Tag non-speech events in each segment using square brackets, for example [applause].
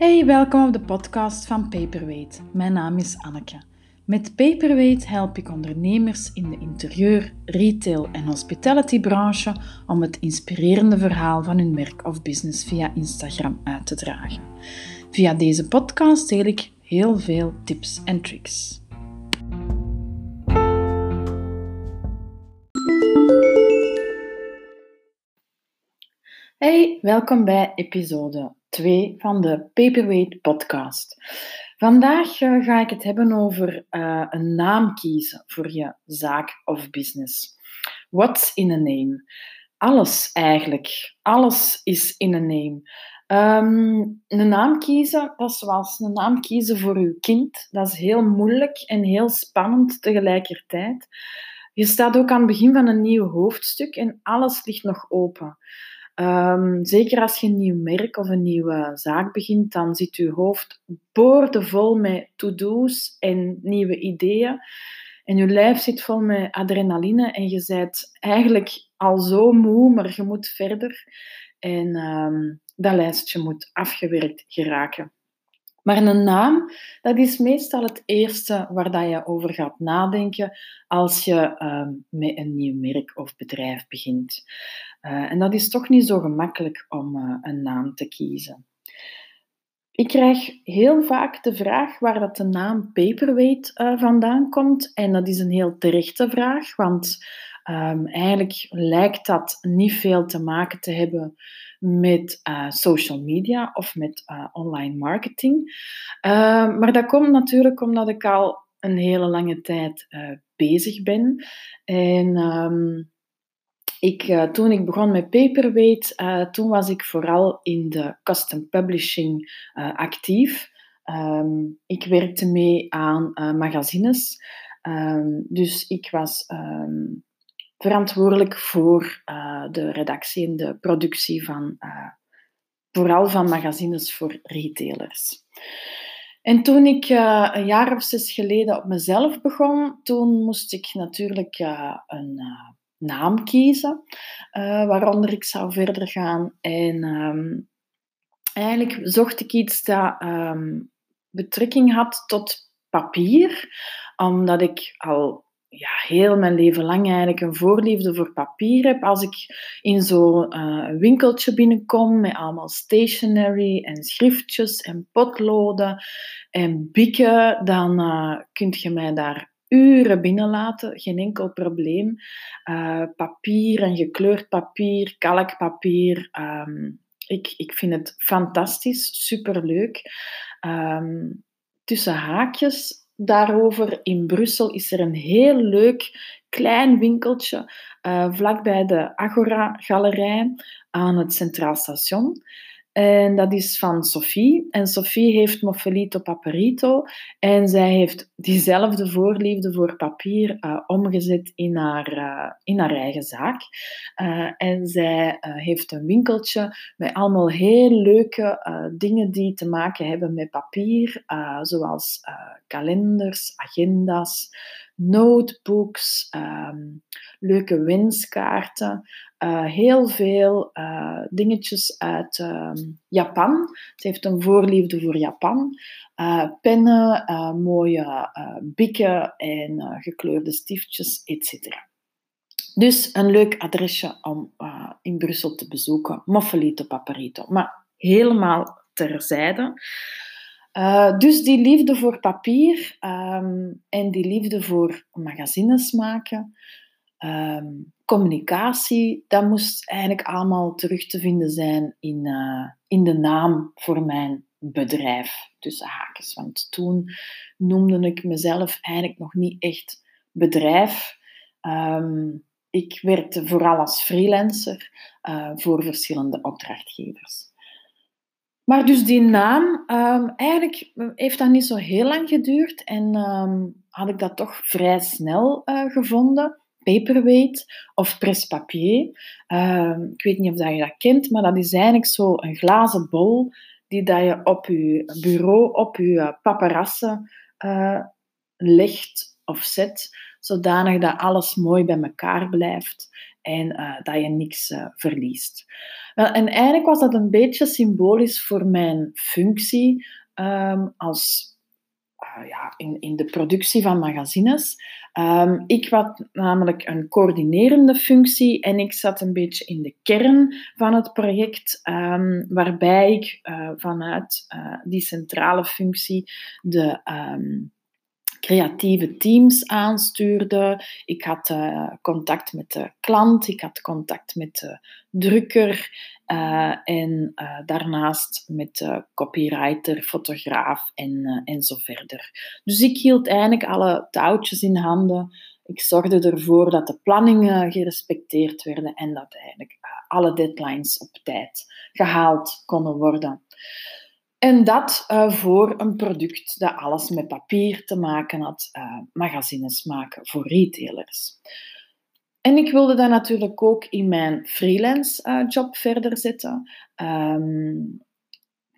Hey, welkom op de podcast van Paperweight. Mijn naam is Anneke. Met Paperweight help ik ondernemers in de interieur, retail en hospitality branche om het inspirerende verhaal van hun werk of business via Instagram uit te dragen. Via deze podcast deel ik heel veel tips en tricks. Hey, welkom bij episode 2 van de Paperweight podcast. Vandaag uh, ga ik het hebben over uh, een naam kiezen voor je zaak of business. What's in a name? Alles eigenlijk. Alles is in a name. Um, een naam kiezen, dat is zoals een naam kiezen voor uw kind. Dat is heel moeilijk en heel spannend tegelijkertijd. Je staat ook aan het begin van een nieuw hoofdstuk en alles ligt nog open. Um, zeker als je een nieuw merk of een nieuwe zaak begint, dan zit je hoofd boordevol met to-do's en nieuwe ideeën. En je lijf zit vol met adrenaline en je bent eigenlijk al zo moe, maar je moet verder. En um, dat lijstje moet afgewerkt geraken. Maar een naam, dat is meestal het eerste waar dat je over gaat nadenken als je um, met een nieuw merk of bedrijf begint. Uh, en dat is toch niet zo gemakkelijk om uh, een naam te kiezen. Ik krijg heel vaak de vraag waar dat de naam Paperweight uh, vandaan komt. En dat is een heel terechte vraag, want um, eigenlijk lijkt dat niet veel te maken te hebben met uh, social media of met uh, online marketing. Uh, maar dat komt natuurlijk omdat ik al een hele lange tijd bezig ben. En um, ik, toen ik begon met Paperweight, toen was ik vooral in de custom publishing actief. Ik werkte mee aan magazines. Dus ik was verantwoordelijk voor uh, de redactie en de productie van uh, vooral van magazines voor retailers. En toen ik uh, een jaar of zes geleden op mezelf begon, toen moest ik natuurlijk een naam kiezen waaronder ik zou verder gaan. En um, eigenlijk zocht ik iets dat um, betrekking had tot papier, omdat ik al ja, heel mijn leven lang eigenlijk een voorliefde voor papier heb. Als ik in zo'n uh, winkeltje binnenkom met allemaal stationery en schriftjes en potloden en bikken, dan uh, kun je mij daar uren binnenlaten, geen enkel probleem. Uh, papier en gekleurd papier, kalkpapier. Um, ik, ik vind het fantastisch, superleuk. Um, tussen haakjes daarover. In Brussel is er een heel leuk klein winkeltje uh, vlakbij de Agora-galerij aan het Centraal Station. En dat is van Sophie. En Sophie heeft Moffelito Paperito. En zij heeft diezelfde voorliefde voor papier uh, omgezet in haar, uh, in haar eigen zaak. En zij heeft een winkeltje met allemaal heel leuke dingen die te maken hebben met papier. zoals kalenders, agenda's, notebooks, um, leuke wenskaarten. Uh, heel veel uh, dingetjes uit uh, Japan. Ze heeft een voorliefde voor Japan. Eh, pennen, mooie bikken en gekleurde stiftjes, etc. Dus een leuk adresje om in Brussel te bezoeken. Moffelito Paparito. Maar helemaal terzijde. Uh, dus die liefde voor papier um, en die liefde voor magazines maken, um, communicatie, dat moest eigenlijk allemaal terug te vinden zijn in, uh, in de naam voor mijn bedrijf, tussen haakjes. Want toen noemde ik mezelf eigenlijk nog niet echt bedrijf. Um, ik werkte vooral als freelancer uh, voor verschillende opdrachtgevers. Maar dus die naam, um, eigenlijk heeft dat niet zo heel lang geduurd en um, had ik dat toch vrij snel uh, gevonden. Paperweight of presse-papier. Uh, ik weet niet of dat je dat kent, maar dat is eigenlijk zo een glazen bol die dat je op je bureau, op je paparassen uh, legt of zet, zodanig dat alles mooi bij elkaar blijft en dat je niks verliest. Wel, en eigenlijk was dat een beetje symbolisch voor mijn functie ehm, als ja, in, in de productie van magazines. Um, ik had namelijk een coördinerende functie en ik zat een beetje in de kern van het project, um, waarbij ik vanuit die centrale functie de creatieve teams aanstuurde. Ik had uh, contact met de klant, ik had contact met de drukker uh, en uh, daarnaast met de copywriter, fotograaf en, en zo verder. Dus ik hield eigenlijk alle touwtjes in handen. Ik zorgde ervoor dat de planningen gerespecteerd werden en dat eigenlijk alle deadlines op tijd gehaald konden worden. En dat uh, voor een product dat alles met papier te maken had, uh, magazines maken voor retailers. En ik wilde dat natuurlijk ook in mijn freelance uh, job verder zetten. Um,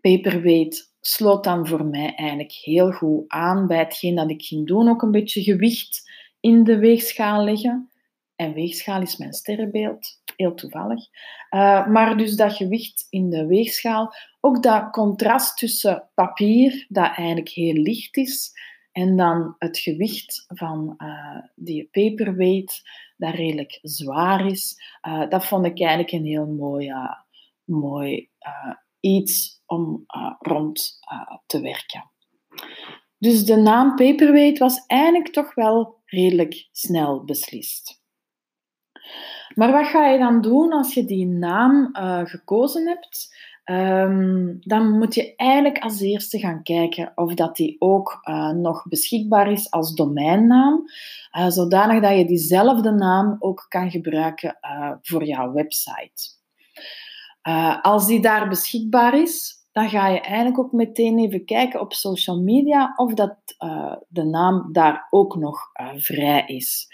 Paperweight sloot dan voor mij eigenlijk heel goed aan bij hetgeen dat ik ging doen. Ook een beetje gewicht in de weegschaal leggen. En weegschaal is mijn sterrenbeeld, heel toevallig. Uh, maar dus dat gewicht in de weegschaal, ook dat contrast tussen papier, dat eigenlijk heel licht is, en dan het gewicht van uh, die paperweight, dat redelijk zwaar is, uh, dat vond ik eigenlijk een heel mooi, mooi iets om rond te werken. Dus de naam paperweight was eigenlijk toch wel redelijk snel beslist. Maar wat ga je dan doen als je die naam uh, gekozen hebt? Um, dan moet je eigenlijk als eerste gaan kijken of dat die ook uh, nog beschikbaar is als domeinnaam, uh, zodanig dat je diezelfde naam ook kan gebruiken voor jouw website. als die daar beschikbaar is, dan ga je eigenlijk ook meteen even kijken op social media of dat de naam daar ook nog vrij is.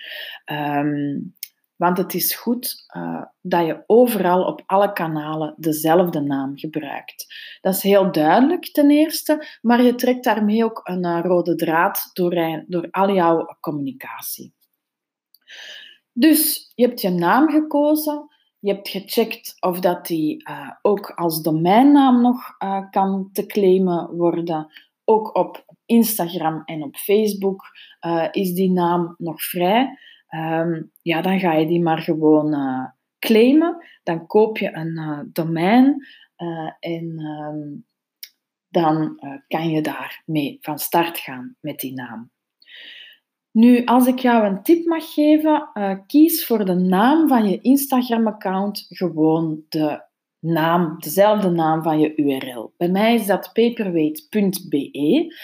Um, want het is goed uh, dat je overal op alle kanalen dezelfde naam gebruikt. Dat is heel duidelijk ten eerste, maar je trekt daarmee ook een uh, rode draad door, door al jouw communicatie. Dus je hebt je naam gekozen, je hebt gecheckt of dat die uh, ook als domeinnaam nog kan te claimen worden. Ook op Instagram en op Facebook is die naam nog vrij. Um, ja, dan ga je die maar gewoon uh, claimen. Dan koop je een uh, domein uh, en um, dan kan je daarmee van start gaan met die naam. Nu, als ik jou een tip mag geven, kies voor de naam van je Instagram-account gewoon de naam, dezelfde naam van je URL. Bij mij is dat paperweight.be.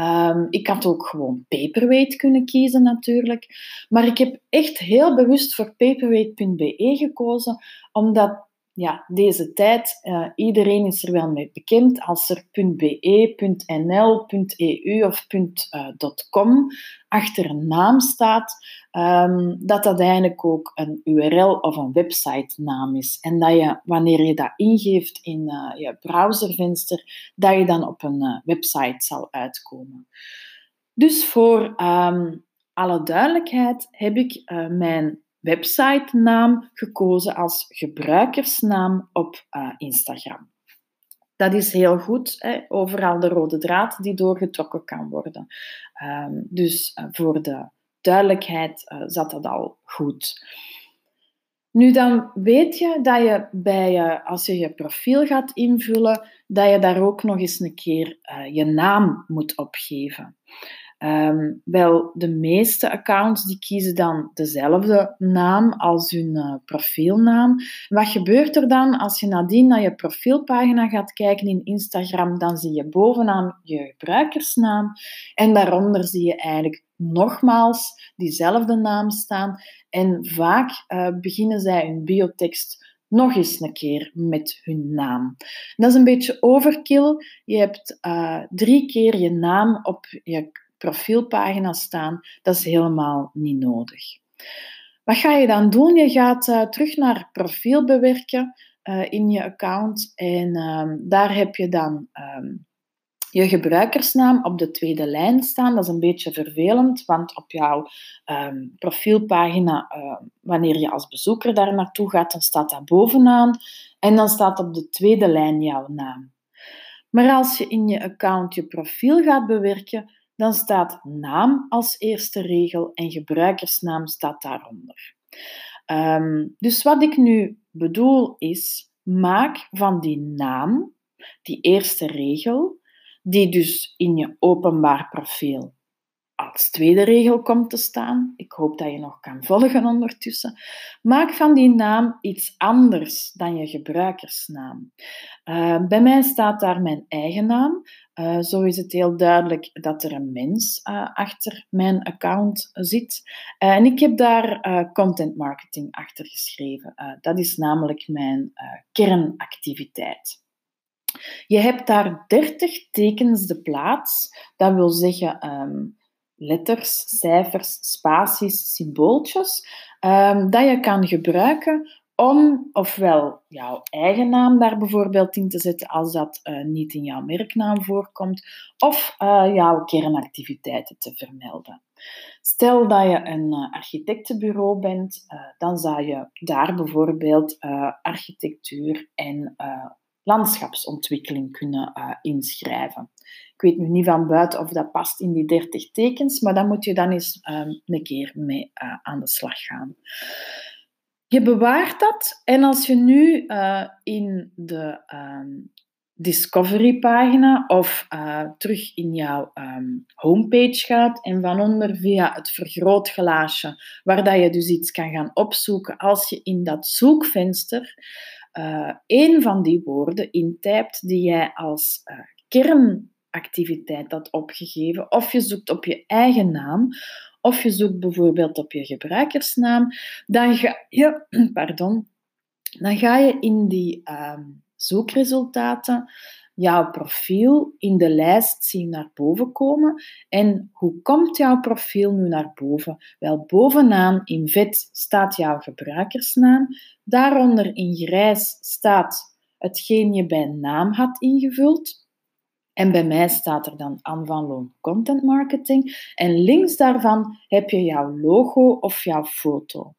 Um, ik had ook gewoon paperweight kunnen kiezen natuurlijk. Maar ik heb echt heel bewust voor paperweight.be gekozen, omdat ja, deze tijd, uh, iedereen is er wel mee bekend. Als er .be, .nl, .eu of .com achter een naam staat, um, dat dat eigenlijk ook een URL of een website naam is. En dat je, wanneer je dat ingeeft in uh, je browservenster, dat je dan op een website zal uitkomen. Dus voor um, alle duidelijkheid heb ik mijn website-naam gekozen als gebruikersnaam op uh, Instagram. Dat is heel goed, hè? overal de rode draad die doorgetrokken kan worden. Um, dus uh, voor de duidelijkheid uh, zat dat al goed. Nu dan weet je dat je bij als je je profiel gaat invullen, dat je daar ook nog eens een keer je naam moet opgeven. Um, wel, de meeste accounts die kiezen dan dezelfde naam als hun uh, profielnaam. Wat gebeurt er dan als je nadien naar je profielpagina gaat kijken in Instagram? Dan zie je bovenaan je gebruikersnaam en daaronder zie je eigenlijk nogmaals diezelfde naam staan. En vaak uh, beginnen zij hun biotekst nog eens een keer met hun naam. Dat is een beetje overkill. Je hebt uh, drie keer je naam op je profielpagina staan, dat is helemaal niet nodig. Wat ga je dan doen? Je gaat uh, terug naar profiel bewerken uh, in je account en um, daar heb je dan um, je gebruikersnaam op de tweede lijn staan. Dat is een beetje vervelend, want op jouw um, profielpagina, wanneer je als bezoeker daar naartoe gaat, dan staat dat bovenaan en dan staat op de tweede lijn jouw naam. Maar als je in je account je profiel gaat bewerken, dan staat naam als eerste regel en gebruikersnaam staat daaronder. Um, dus wat ik nu bedoel is, maak van die naam, die eerste regel, die dus in je openbaar profiel als tweede regel komt te staan. Ik hoop dat je nog kan volgen ondertussen. Maak van die naam iets anders dan je gebruikersnaam. Uh, bij mij staat daar mijn eigen naam. Uh, zo is het heel duidelijk dat er een mens uh, achter mijn account zit. en ik heb daar content marketing achter geschreven. dat is namelijk mijn kernactiviteit. Je hebt daar 30 tekens de plaats. Dat wil zeggen um, letters, cijfers, spaties, symbooltjes, um, dat je kan gebruiken om ofwel jouw eigen naam daar bijvoorbeeld in te zetten als dat uh, niet in jouw merknaam voorkomt, of uh, jouw kernactiviteiten te vermelden. Stel dat je een uh, architectenbureau bent, dan zou je daar bijvoorbeeld architectuur en landschapsontwikkeling kunnen uh, inschrijven. Ik weet nu niet van buiten of dat past in die 30 tekens, maar dan moet je dan eens um, een keer mee uh, aan de slag gaan. Je bewaart dat en als je nu uh, in de um, Discovery-pagina of terug in jouw um, homepage gaat en van onder via het vergrootglaasje, waar dat je dus iets kan gaan opzoeken, als je in dat zoekvenster uh, één van die woorden intypt die jij als uh, kernactiviteit had opgegeven, of je zoekt op je eigen naam, of je zoekt bijvoorbeeld op je gebruikersnaam, dan ga [clears throat] je, pardon, dan ga je in die uh, zoekresultaten jouw profiel in de lijst zien naar boven komen. En hoe komt jouw profiel nu naar boven? Wel, bovenaan in vet staat jouw gebruikersnaam. Daaronder in grijs staat hetgeen je bij naam had ingevuld. En bij mij staat er dan Anne van Loon Content Marketing. En links daarvan heb je jouw logo of jouw foto.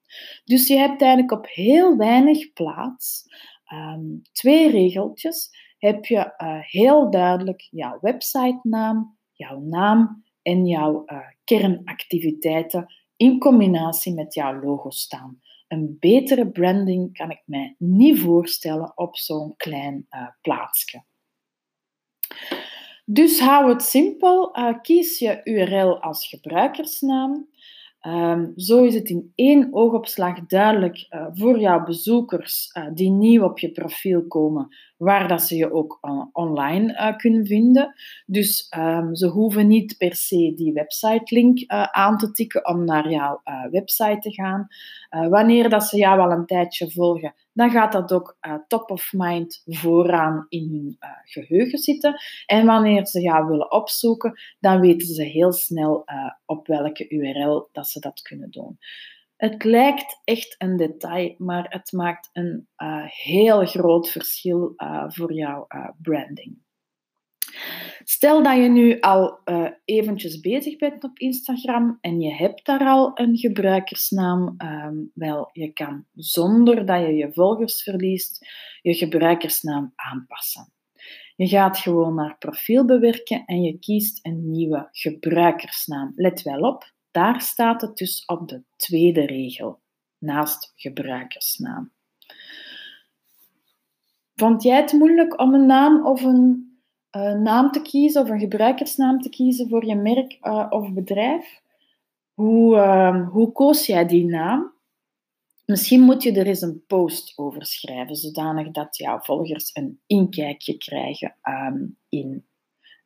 Dus je hebt eigenlijk op heel weinig plaats um, twee regeltjes heb je uh, heel duidelijk jouw websitenaam, jouw naam en jouw uh, kernactiviteiten in combinatie met jouw logo staan. Een betere branding kan ik mij niet voorstellen op zo'n klein uh, plaatsje. Dus hou het simpel. kies je URL als gebruikersnaam. Um, zo is het in één oogopslag duidelijk voor jouw bezoekers die nieuw op je profiel komen, waar dat ze je ook online uh, kunnen vinden. Dus um, ze hoeven niet per se die website-link uh, aan te tikken om naar jouw uh, website te gaan. wanneer dat ze jou al een tijdje volgen, dan gaat dat ook top of mind vooraan in hun geheugen zitten. En wanneer ze jou willen opzoeken, dan weten ze heel snel op welke URL dat ze dat kunnen doen. Het lijkt echt een detail, maar het maakt een uh, heel groot verschil uh, voor jouw uh, branding. Stel dat je nu al eventjes bezig bent op Instagram en je hebt daar al een gebruikersnaam. Um, wel, je kan zonder dat je je volgers verliest, je gebruikersnaam aanpassen. Je gaat gewoon naar profiel bewerken en je kiest een nieuwe gebruikersnaam. Let wel op, daar staat het dus op de tweede regel, naast gebruikersnaam. Vond jij het moeilijk om een naam of een uh, naam te kiezen of een gebruikersnaam te kiezen voor je merk uh, of bedrijf? Hoe, uh, hoe koos jij die naam? Misschien moet je er eens een post over schrijven, zodanig dat jouw volgers een inkijkje krijgen um, in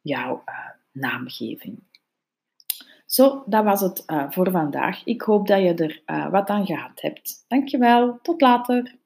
jouw eh, naamgeving. Zo, dat was het uh, voor vandaag. Ik hoop dat je er uh, wat aan gehad hebt. Dankjewel, tot later.